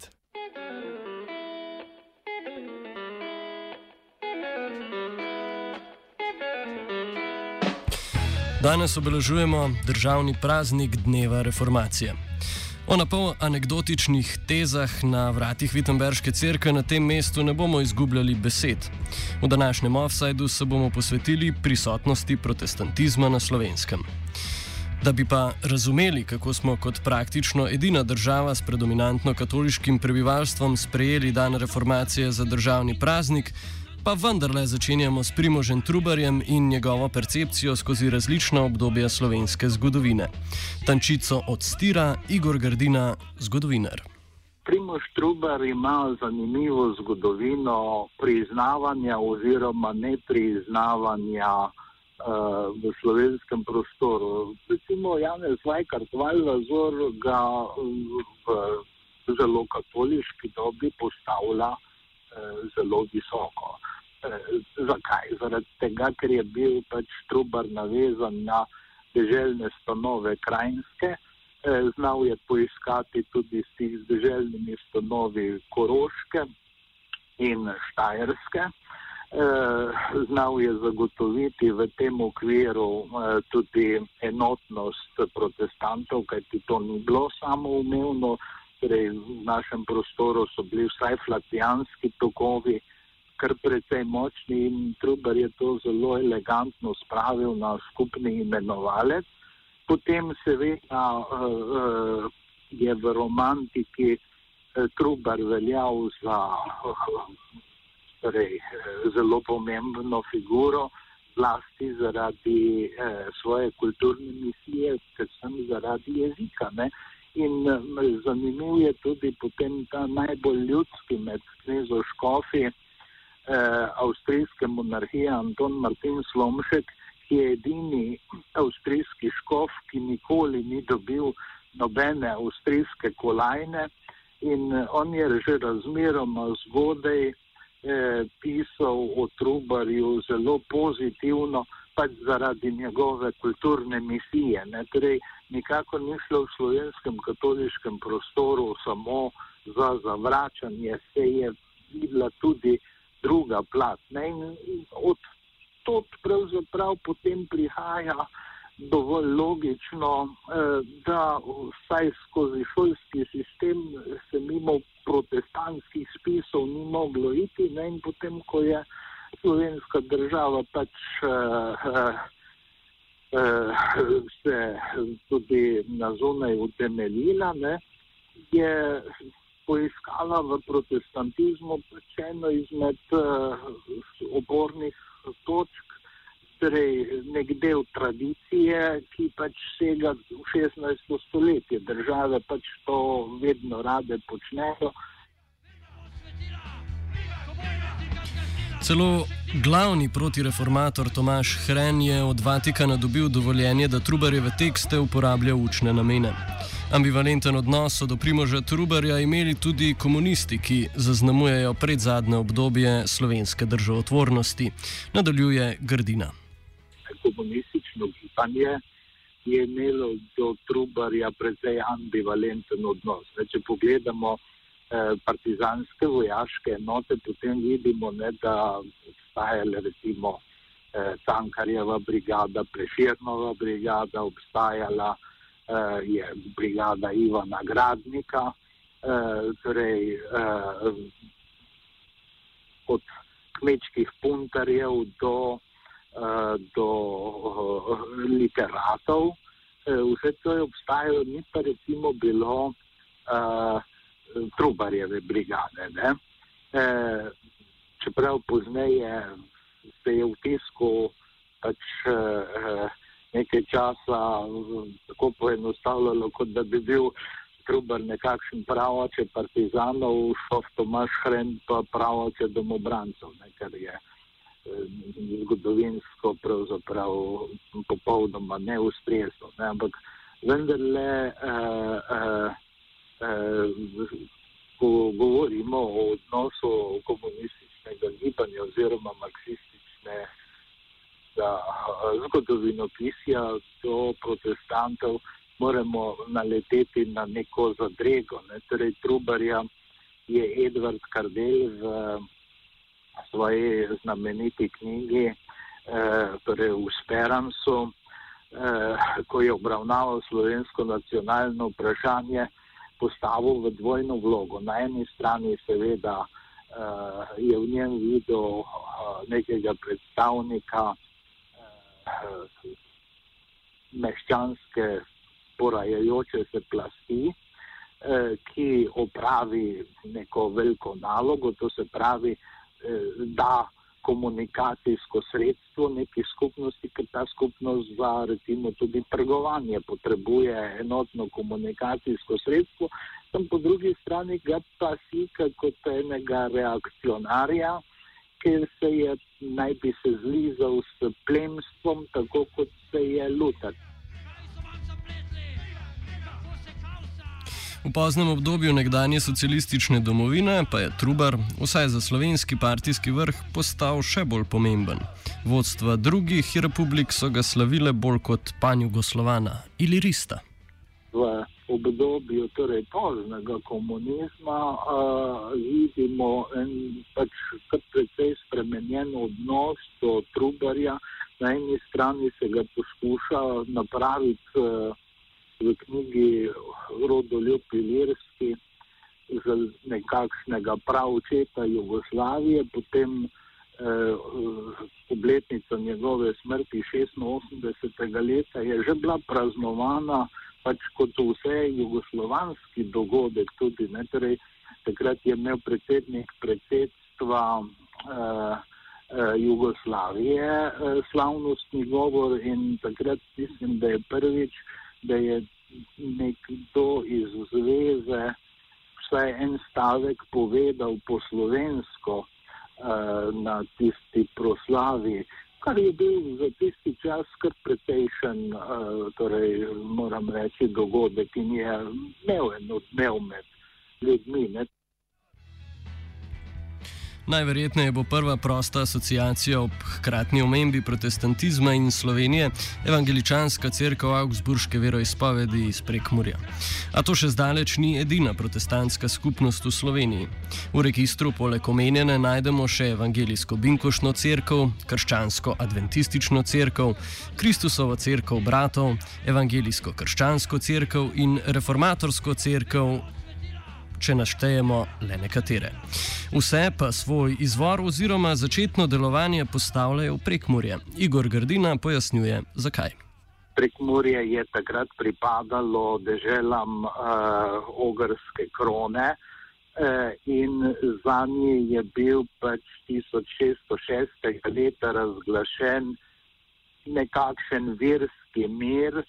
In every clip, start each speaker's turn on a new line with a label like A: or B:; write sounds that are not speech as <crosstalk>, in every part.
A: besed. Danes obeležujemo državni praznik Dneva reformacije. O napol anegdotičnih tezah na vratih Wittenberške cerkve na tem mestu ne bomo izgubljali besed. V današnjem offsajdu se bomo posvetili prisotnosti protestantizma na slovenskem. Da bi pa razumeli, kako smo kot praktično edina država s predominantno katoliškim prebivalstvom sprejeli dan reformacije za državni praznik, pa vendarle začenjamo s Primožem Trubarjem in njegovo percepcijo skozi različna obdobja slovenske zgodovine. Tančico odstira Igor Gardina, zgodovinar.
B: Primož Trubar ima zanimivo zgodovino priznavanja oziroma nepriznavanja v slovenskem prostoru. Recimo Janez Vajkart Valjazor ga v zelo katoliški dobi postavlja uh, zelo visoko. Eh, zakaj? Zaradi tega, ker je bil pač Trubar navezan na deželne stanove krajinske, eh, znal je poiskati tudi s tih deželnimi stanovi Koroške in Štajerske. Eh, znal je zagotoviti v tem okviru tudi enotnost protestantov, kajti to ni bilo samoumevno, torej v našem prostoru so bili vsaj flatijanski tokovi, kar precej močni in Trubar je to zelo elegantno spravil na skupni imenovalec. Potem seveda uh, je v romantiki Trubar veljal za torej, zelo pomembno figuro, zlasti zaradi uh, svoje kulturne misije, predvsem zaradi jezika. Ne? In zanimiv je tudi potem ta najbolj ljudski med knezo Škofi, eh, avstrijske monarhije Anton Martin Slomšek, ki je edini avstrijski škof, ki nikoli ni dobil nobene avstrijske kolajne in eh, on je že razmeroma zgodaj eh, pisal o Trubarju zelo pozitivno, pač zaradi njegove kulturne misije. Ne? Torej, nikako ni šlo v slovenskem katoliškem prostoru samo za zavračanje, se je videla tudi druga plat. Ne? In od tod pravzaprav potem prihaja dovolj logično, eh, da vsaj skozi šolski sistem se mimo protestantskih spisov ni moglo iti ne? in potem, ko je slovenska država pač eh, eh, se tudi na zunaj utemeljila, je poiskala v protestantizmu eno izmed uh, opornih točk, torej nek del tradicije, ki pač sega v 16. stoletje. Države pač to vedno rade počnejo.
A: Celo glavni protireformator Tomaš Hren je od Vatikana dobil dovoljenje, da Trubarjeve tekste uporablja v učne namene. Ambivalenten odnos so do Primoža Trubarja imeli tudi komunisti, ki zaznamujejo predzadnje obdobje slovenske državotvornosti. Nadaljuje Grdina.
B: Komunistično gibanje je imelo do Trubarja precej ambivalenten odnos. Ne, če pogledamo eh, partizanske vojaške enote, potem vidimo, ne, da obstajale recimo eh, Tankarjeva brigada, Preširnova brigada, obstajala uh, je brigada Ivana Gradnika, uh, torej uh, od kmečkih puntarjev do, do uh, literatov. Uh, vse to je obstajalo, ni pa recimo bilo uh, Trubarjeve brigade. Uh, čeprav pozneje se je v tisku pač uh, nekaj časa tako poenostavljalo, kot da bi bil Trubar nekakšen pravoče partizanov, šof Tomaš Hren pa pravoče domobrancov, ne, kar je eh, zgodovinsko pravzaprav popolnoma neustrezno. Ne, ampak vendarle, eh, eh, eh, ko govorimo o odnosu komunističnega gibanja oziroma marksistične za zgodovinopisja do protestantov moramo naleteti na neko zadrego. Ne? Torej, Trubarja je Edward Kardel v svoji znameniti knjigi, eh, torej v Speransu, eh, ko je obravnaval slovensko nacionalno vprašanje, postavil v dvojno vlogo. Na eni strani seveda eh, je v njem videl nekega predstavnika meščanske porajajoče se plasti, ki opravi neko veliko nalogo, to se pravi, da komunikacijsko sredstvo neki skupnosti, ker ta skupnost za recimo tudi trgovanje potrebuje enotno komunikacijsko sredstvo, tam po drugi strani ga pa slika kot enega reakcionarja, ker se je naj bi se zlizal s plemstvom, tako kot se je lutat.
A: V poznem obdobju nekdanje socialistične domovine pa je Trubar, vsaj za slovenski partijski vrh, postal še bolj pomemben. Vodstva drugih republik so ga slavile bolj kot pan Jugoslovana ali Rista.
B: V obdobju torej poznega komunizma uh, vidimo en pač precej spremenjen odnos do Trubarja. Na eni strani se ga poskuša napraviti. Uh, v knjigi Rodoljub Ilirski za nekakšnega pravčeta Jugoslavije, potem eh, obletnica njegove smrti 86. leta je že bila praznovana pač kot vse jugoslovanski dogodek tudi, ne, torej takrat je imel predsednik predsedstva eh, eh, Jugoslavije eh, slavnostni govor in takrat mislim, da je prvič da je nekdo iz zveze vsaj en stavek povedal po slovensko uh, na tisti proslavi, kar je bil za tisti čas kar precejšen, uh, torej moram reči, dogodek in je imel en odmev med ljudmi. Ne?
A: Najverjetneje bo prva prosta asociacija ob hkratni omembi protestantizma in Slovenije evangeličanska crkva Augsburške veroizpovedi iz Prekmurja. A to še zdaleč ni edina protestantska skupnost v Sloveniji. V registru poleg omenjene najdemo še evangelijsko binkošno crkvo, krščansko adventistično crkvo, Kristusovo crkvo bratov, evangelijsko krščansko crkvo in reformatorsko crkvo če naštejemo le nekatere. Vse pa svoj izvor oziroma začetno delovanje postavljajo v prekmurje. Igor Grdina pojasnjuje, zakaj.
B: Prekmurje je takrat pripadalo deželam uh, ogrske krone uh, in za nje je bil pač 1606. leta razglašen nekakšen verski mir,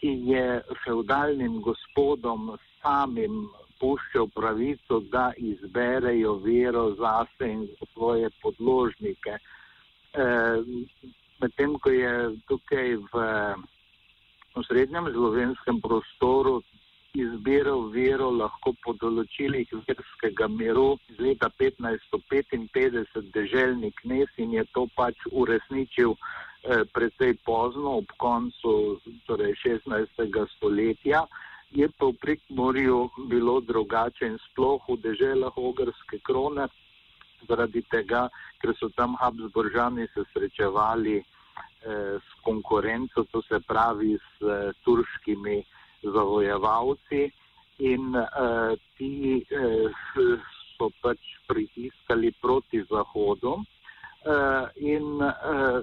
B: ki je feudalnim gospodom samim puščal pravico, da izberejo vero zase in svoje podložnike. E, medtem ko je tukaj v, v srednjem slovenskem prostoru izbiral vero lahko po določilih verskega miru iz leta 1555 deželni knes in je to pač uresničil eh, precej pozno ob koncu torej 16. stoletja je pa v Prekmorju bilo drugače in sploh v deželah ogrske krone, zaradi tega, ker so tam Habsburžani se srečevali eh, s konkurenco, to se pravi s eh, turškimi zavojevalci in eh, ti eh, so pač pritiskali proti Zahodu. Uh, in uh,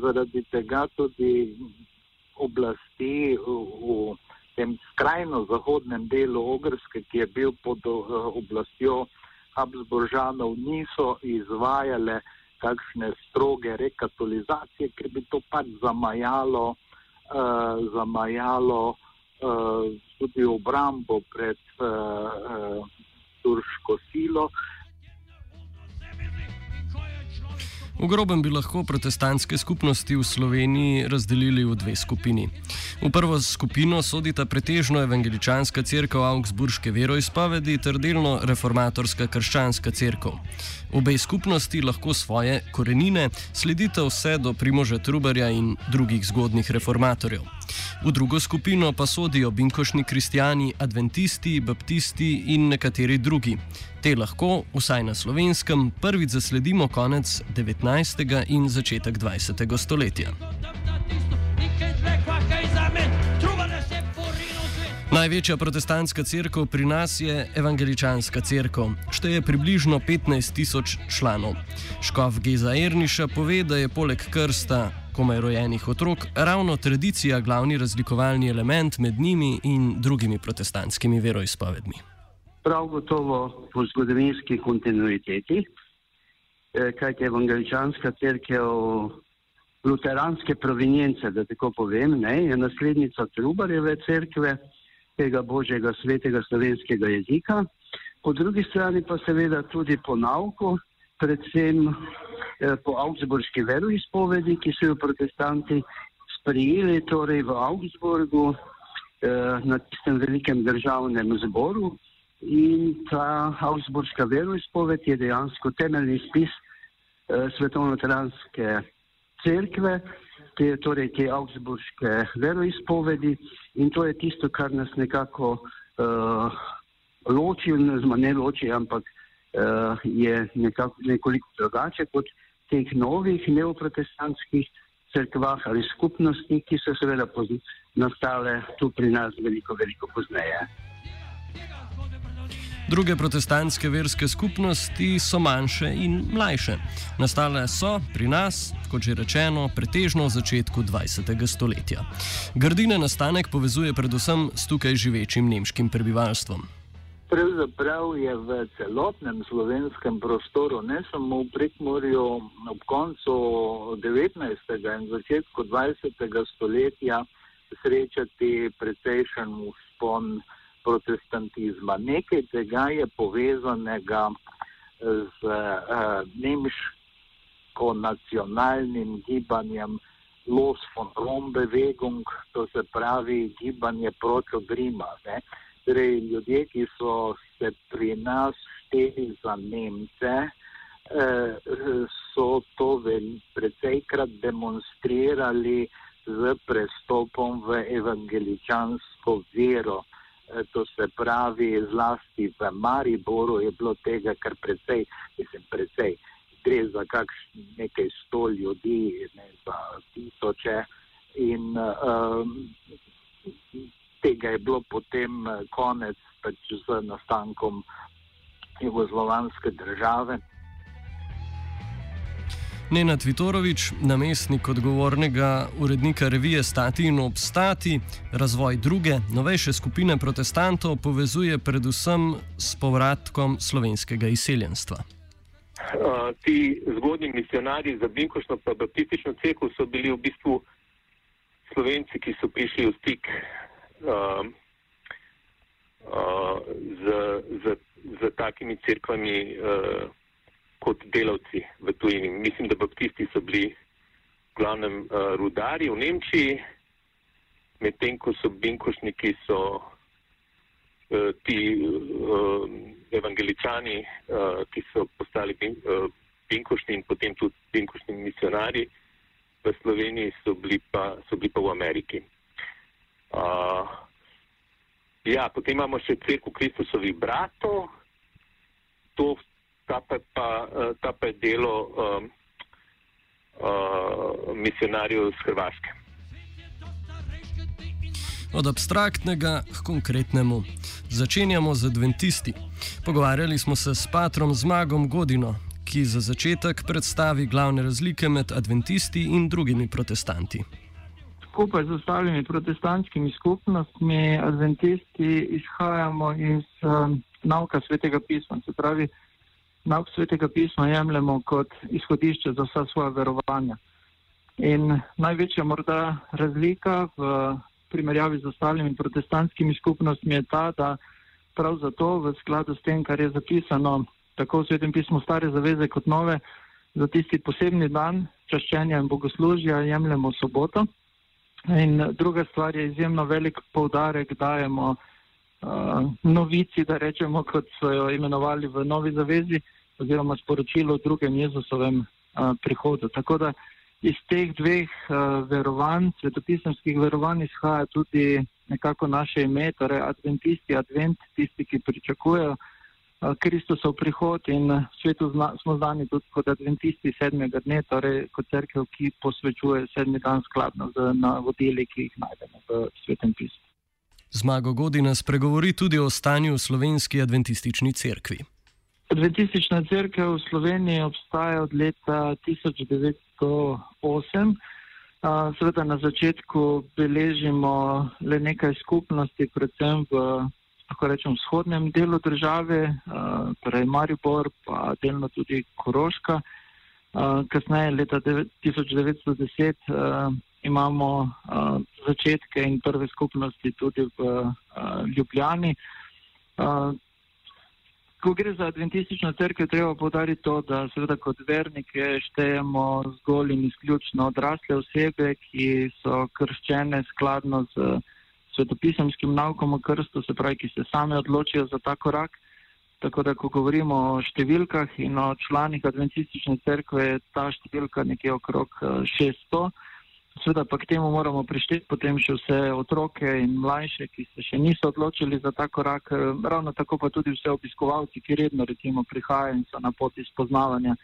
B: zaradi tega tudi oblasti v, v tem skrajno zahodnem delu Ogrske, ki je bil pod uh, oblastjo Habsburžanov, niso izvajale kakšne stroge rekatolizacije, ker bi to pač zamajalo, uh, zamajalo uh, tudi obrambo pred uh, uh, turško silo.
A: V grobem bi lahko protestantske skupnosti v Sloveniji razdelili v dve skupini. V prvo skupino sodita pretežno evangeličanska crkva Augsburške veroizpovedi ter delno reformatorska krščanska crkva. Obe skupnosti lahko svoje korenine sledite vse do Primoža Trubarja in drugih zgodnih reformatorjev. V drugo skupino pa sodijo binkošni kristijani, adventisti, baptisti in nekateri drugi. Te lahko, vsaj na slovenskem, prvič zasledimo konec 19. in začetek 20. stoletja. Največja protestantska crkva pri nas je Evangeličanska crkva, šteje približno 15 tisoč članov. Škof Geza Erniša pove, da je poleg krsta komaj rojenih otrok ravno tradicija glavni razlikovalni element med njimi in drugimi protestantskimi veroizpovedmi.
C: Prav gotovo po zgodovinski kontinuiteti, eh, kajti Evangeličanska crkva luteranske provinjence, da tako povem, ne, je naslednica Trubarjeve crkve tega božjega svetega slovenskega jezika, po drugi strani pa seveda tudi po nauku, predvsem po Augsburški veroizpovedi, ki so jo protestanti sprijeli torej v Augsburgu eh, na tistem velikem državnem zboru. In ta Augsburška veroizpoved je dejansko temeljni spis eh, svetovno-transke cerkve, te, torej te Augsburške veroizpovedi. In to je tisto, kar nas nekako uh, loči, oziroma ne loči, ampak uh, je nekako, nekoliko drugače kot teh novih neoprotestantskih crkvah ali skupnosti, ki so seveda nastale tu pri nas veliko, veliko pozneje.
A: Druge protestantske verske skupnosti so manjše in mlajše. Nastale so pri nas, kot že rečeno, pretežno v začetku 20. stoletja. Grdine nastanek povezuje predvsem s tukaj živečim nemškim prebivalstvom.
B: Pravzaprav je v celotnem slovenskem prostoru, ne samo v Prekmorju, ob koncu 19. in začetku 20. stoletja srečati precejšen uspon protestantizma. Nekaj tega je povezanega z uh, nemško-nacionalnim gibanjem Los von Rom-Bewegung, to se pravi gibanje proti Grima. Torej, ljudje, ki so se pri nas šteli za Nemce, uh, so to precejkrat demonstrirali z prestopom v evangeličansko vero. Eh, to se pravi, zlasti v Mariboru je bilo tega kar precej, mislim, precej. Gre za kakšne nekaj sto ljudi, ne za tisoče. In um, je bilo potem eh, konec pač z nastankom jugoslovanske države.
A: Nena Tvitorovič, namestnik odgovornega urednika revije Stati in obstati, razvoj druge, novejše skupine protestantov povezuje predvsem s povratkom slovenskega izseljenstva.
D: Uh, ti zgodnji misionarji za Binkošno pa baptistično cerkev so bili v bistvu slovenci, ki so prišli v stik uh, uh, z, z, z takimi cerkvami. Uh, kot delavci v tujini. Mislim, da baptisti so bili v glavnem uh, rudari v Nemčiji, medtem ko so binkošniki so uh, ti uh, evangeličani, uh, ki so postali bin, uh, binkošni in potem tudi binkošni misionari v Sloveniji, so bili pa, so bili pa v Ameriki. Uh, ja, potem imamo še crkvu Kristusovih bratov. To ta pa, pa, eh, ta pa je delo um, uh, misionarjev z Hrvaške.
A: Od abstraktnega k konkretnemu. Začenjamo z adventisti. Pogovarjali smo se s patrom Zmagom Godino, ki za začetek predstavi glavne razlike med adventisti in drugimi protestanti.
E: Skupaj z ostalimi protestantskimi skupnostmi, adventisti izhajamo iz um, nauka svetega pisma. Se pravi, nauk svetega pisma jemljemo kot izhodišče za vsa svoja verovanja. In največja morda razlika v primerjavi z ostalimi protestantskimi skupnostmi je ta, da prav zato v skladu s tem, kar je zapisano tako v svetem pismu stare zaveze kot nove, za tisti posebni dan čaščenja in bogoslužja jemljemo soboto. In druga stvar je izjemno velik poudarek dajemo uh, novici, da rečemo, kot so jo imenovali v novi zavezi, oziroma sporočilo o drugem Jezusovem a, prihodu. Tako da iz teh dveh uh, verovanj, svetopisemskih verovanj, izhaja tudi nekako naše ime, torej adventisti, advent, tisti, ki pričakujejo uh, Kristusov prihod in svetu zna, smo znani tudi kot adventisti sedmega dne, torej kot crkva, ki posvečuje sedmi dan skladno z navodili, ki jih najdemo v svetem pismu.
A: Zmago Godina spregovori tudi o stanju v slovenski adventistični cerkvi.
E: Adventistična cerkev v Sloveniji obstaja od leta 1908. Seveda na začetku beležimo le nekaj skupnosti, predvsem v lahko rečem, vzhodnem delu države, torej Maribor, pa delno tudi Koroška. Kasneje, leta 1910, imamo uh, začetke in prve skupnosti tudi v uh, Ljubljani. Uh, ko gre za adventistično crkvo, treba povdariti to, da seveda kot vernike štejemo zgolj in izključno odrasle osebe, ki so krščene skladno z svetopisemskim naukom o krstu, se pravi, ki se same odločijo za ta korak. Tako da, ko govorimo o številkah in o članih adventistične crkve, je ta številka nekje okrog 600. Sveda pa k temu moramo prišteti potem še vse otroke in mlajše, ki se še niso odločili za ta korak, eh, ravno tako pa tudi vse obiskovalci, ki redno recimo prihajajo in so na poti spoznavanja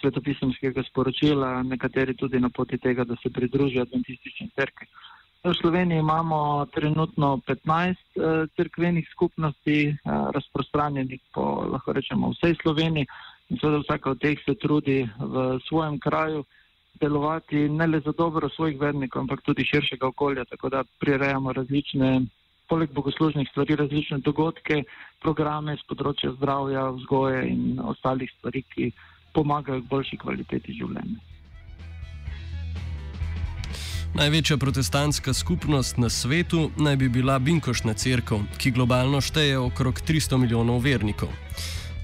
E: svetopisemskega sporočila, nekateri tudi na poti tega, da se pridružijo adventistični crkvi. V Sloveniji imamo trenutno 15 uh, crkvenih skupnosti, uh, razprostranjenih po, lahko rečemo, vsej Sloveniji in seveda vsaka od teh se trudi v svojem kraju delovati ne le za dobro svojih vernikov, ampak tudi širšega okolja, tako da prirejamo različne, poleg bogoslužnih stvari, različne dogodke, programe z področja zdravja, vzgoje in ostalih stvari, ki pomagajo k boljši kvaliteti življenja.
A: Največja protestantska skupnost na svetu naj bi bila Binkošna crkva, ki globalno šteje okrog 300 milijonov vernikov.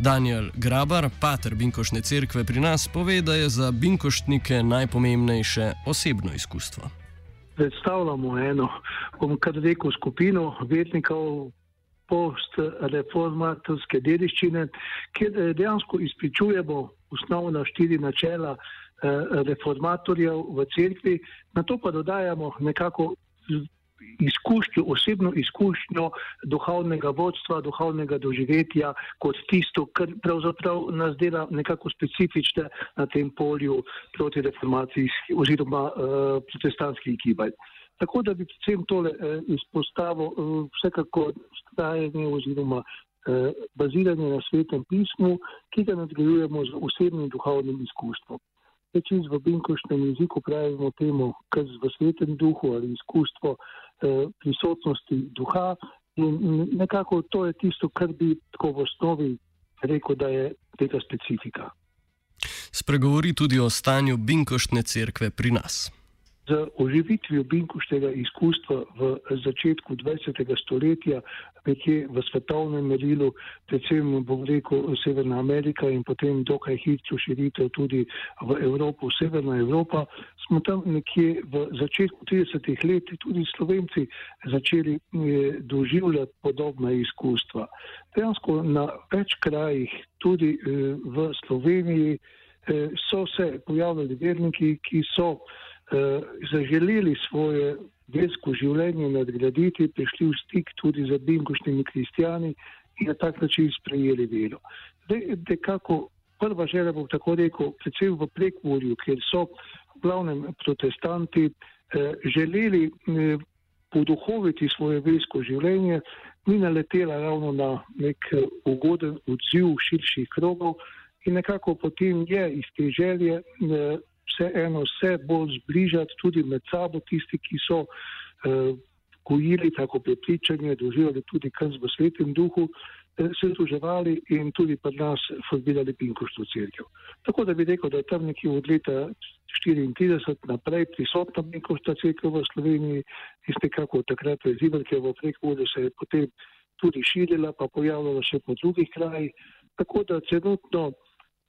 A: Daniel Grabar, pater Binkošne cerkve pri nas, pove, da je za Binkoštnike najpomembnejše osebno izkustvo.
F: Predstavljamo eno, bom kar rekel, skupino vernikov post-reformatorske dediščine, kjer eh, dejansko izpričujemo osnovna štiri načela reformatorjev v cerkvi, na to pa dodajamo nekako izkušnjo, osebno izkušnjo duhovnega vodstva, duhovnega doživetja kot tisto, kar pravzaprav nas dela nekako specifične na tem polju proti reformacijskih oziroma uh, protestantskih gibanj. Tako da bi predvsem tole uh, izpostavil uh, vsekako stajanje oziroma uh, baziranje na svetem pismu, ki ga nadgrajujemo z osebnim duhovnim izkustvom. Če v binkošnem jeziku pravimo temu, kar v svetem duhu ali izkustvo eh, prisotnosti duha, in nekako to je tisto, kar bi tako v osnovi rekel, da je tega specifika.
A: Spregovori tudi o stanju binkoštne cerkve pri nas.
F: Z oživitvijo binkoštega izkustva v začetku 20. stoletja, nekje v svetovnem merilu, predvsem bom rekel Severna Amerika in potem dokaj hitro širitev tudi v Evropo, Severna Evropa, smo tam nekje v začetku 30. let tudi Slovenci začeli eh, doživljati podobna izkustva. Dejansko na več krajih, tudi eh, v Sloveniji, eh, so se pojavljali verniki, ki so zaželeli svoje versko življenje nadgraditi, prišli v stik tudi z bingošnjimi kristijani in na tak način sprejeli vero. Dekako prva želja bom tako rekel, predvsem v prekvorju, kjer so v glavnem protestanti eh, želeli eh, poduhoviti svoje versko življenje, ni naletela ravno na nek eh, ugoden odziv širših krogov in nekako potem je iz te želje eh, vseeno vse bolj zbližati tudi med sabo, tisti, ki so uh, gojili tako prepričanje, doživljali tudi kar v svetem duhu, uh, se združevali in tudi pri nas formirali Pinkoštvo crkvo. Tako da bi rekel, da je tam nekje od leta 1934 naprej prisotna Pinkoštva crkva v Sloveniji in nekako takrat je zivelke v prekvodu se je potem tudi širila, pa pojavljala še po drugih krajih. Tako da celotno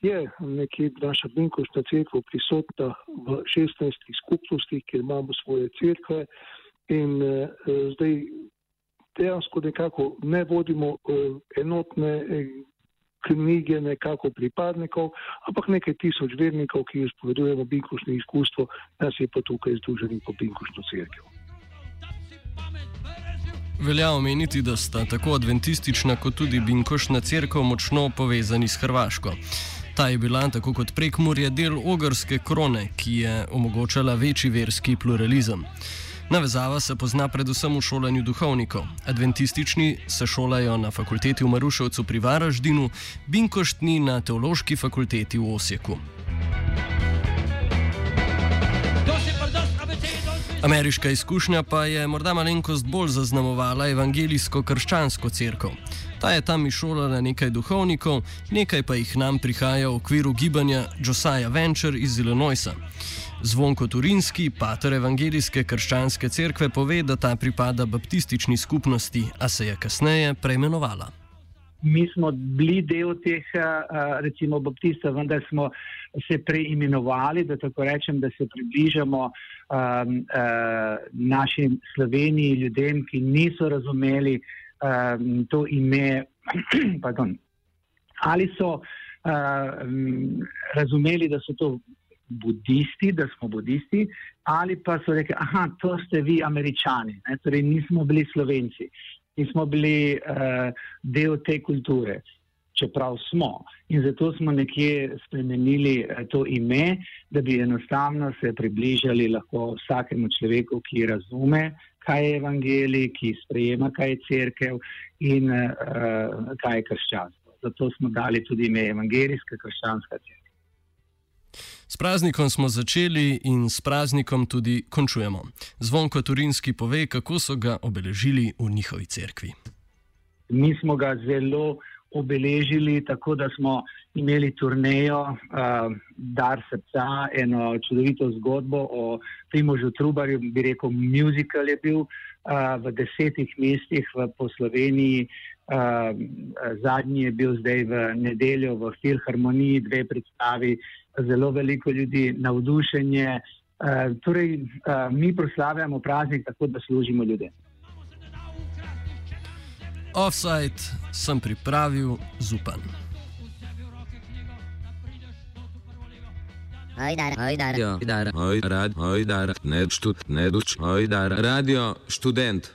F: je nekje naša Binkošta crkva prisotna v 16 skupnostih, kjer imamo svoje crkve in eh, zdaj dejansko nekako ne vodimo eh, enotne eh, knjige nekako pripadnikov, ampak nekaj tisoč vernikov, ki izpovedujemo binkošno izkustvo, nas je pa tukaj združeni po binkošno crkvo.
A: Velja omeniti, da sta tako adventistična kot tudi binkošna crkva močno povezani s Hrvaško. Ta je bila, tako kot prekmurje, del ogrske krone, ki je omogočala večji verski pluralizem. Navezava se pozna predvsem v šolanju duhovnikov. Adventistični se šolajo na fakulteti v Maruševcu pri Varaždinu, binkoštni na teološki fakulteti v Osijeku. Ameriška izkušnja pa je morda malenkost bolj zaznamovala evangelijsko-krščansko crkvo. Ta je tam izšolala nekaj duhovnikov, nekaj pa jih nam prihaja v okviru gibanja Josiah Venture iz Illinoisa. Zvonko Turinski, pater evangelijske krščanske cerkve, pove, da ta pripada baptistični skupnosti, a se je kasneje preimenovala.
G: Mi smo bili del teh, recimo, baptistov, vendar smo se preimenovali, da tako rečem, da se približamo um, uh, našim Sloveniji, ljudem, ki niso razumeli um, to ime. <clears throat> Ali so uh, um, razumeli, da so to budisti, da smo budisti, ali pa so rekli, da to ste vi, američani, ne? torej nismo bili slovenci, nismo bili uh, del te kulture, čeprav smo. In zato smo nekje spremenili uh, to ime, da bi enostavno se približali lahko vsakemu človeku, ki razume, kaj je evangelij, ki sprejema, kaj je crkev in uh, kaj je krščanstvo. Zato smo dali tudi ime evangelijska krščanska crkva.
A: S praznikom smo začeli in s praznikom tudi končujemo. Zvonko Turinski pove, kako so ga obeležili v njihovi cerkvi.
G: Mi smo ga zelo obeležili tako, da smo imeli turnejo uh, Dar srca, eno čudovito zgodbo o Primožu Trubarju, bi rekel, muzikal je bil uh, v desetih mestih v, po Sloveniji. Uh, zadnji je bil zdaj v nedeljo v Filharmoniji, dve predstavi, zelo veliko ljudi, navdušenje. Uh, torej, uh, mi proslavljamo praznik tako, da služimo ljudem.
A: Offside sem pripravil zupan.
H: Ojdar, ojdar, ojdar, ojdar, ojdar, ne čut, ne duč, ojdar, radio študent.